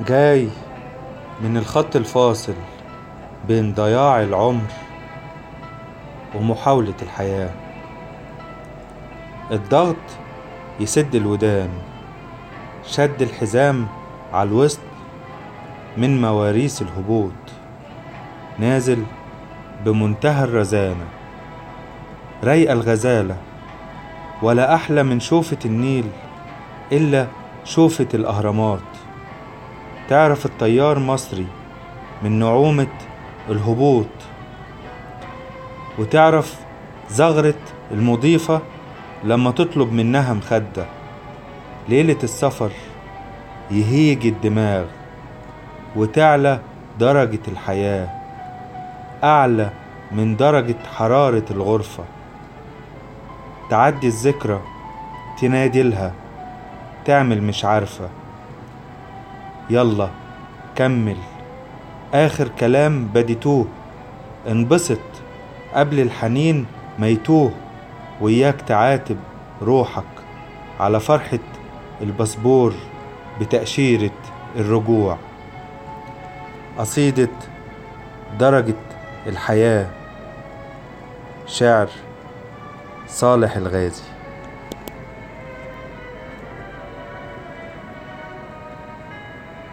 جاي من الخط الفاصل بين ضياع العمر ومحاولة الحياة. الضغط يسد الودان شد الحزام على الوسط من مواريث الهبوط نازل بمنتهى الرزانة. رايقة الغزالة ولا أحلى من شوفة النيل إلا شوفة الأهرامات. تعرف الطيار مصري من نعومة الهبوط وتعرف زغرة المضيفة لما تطلب منها مخدة. ليلة السفر يهيج الدماغ وتعلى درجة الحياة أعلى من درجة حرارة الغرفة. تعدي الذكرى تنادي لها تعمل مش عارفة. يلا كمل. آخر كلام بديتوه. انبسط. قبل الحنين ما يتوه وياك تعاتب روحك على فرحة الباسبور بتأشيرة الرجوع. قصيدة درجة الحياة. شعر صالح الغازي.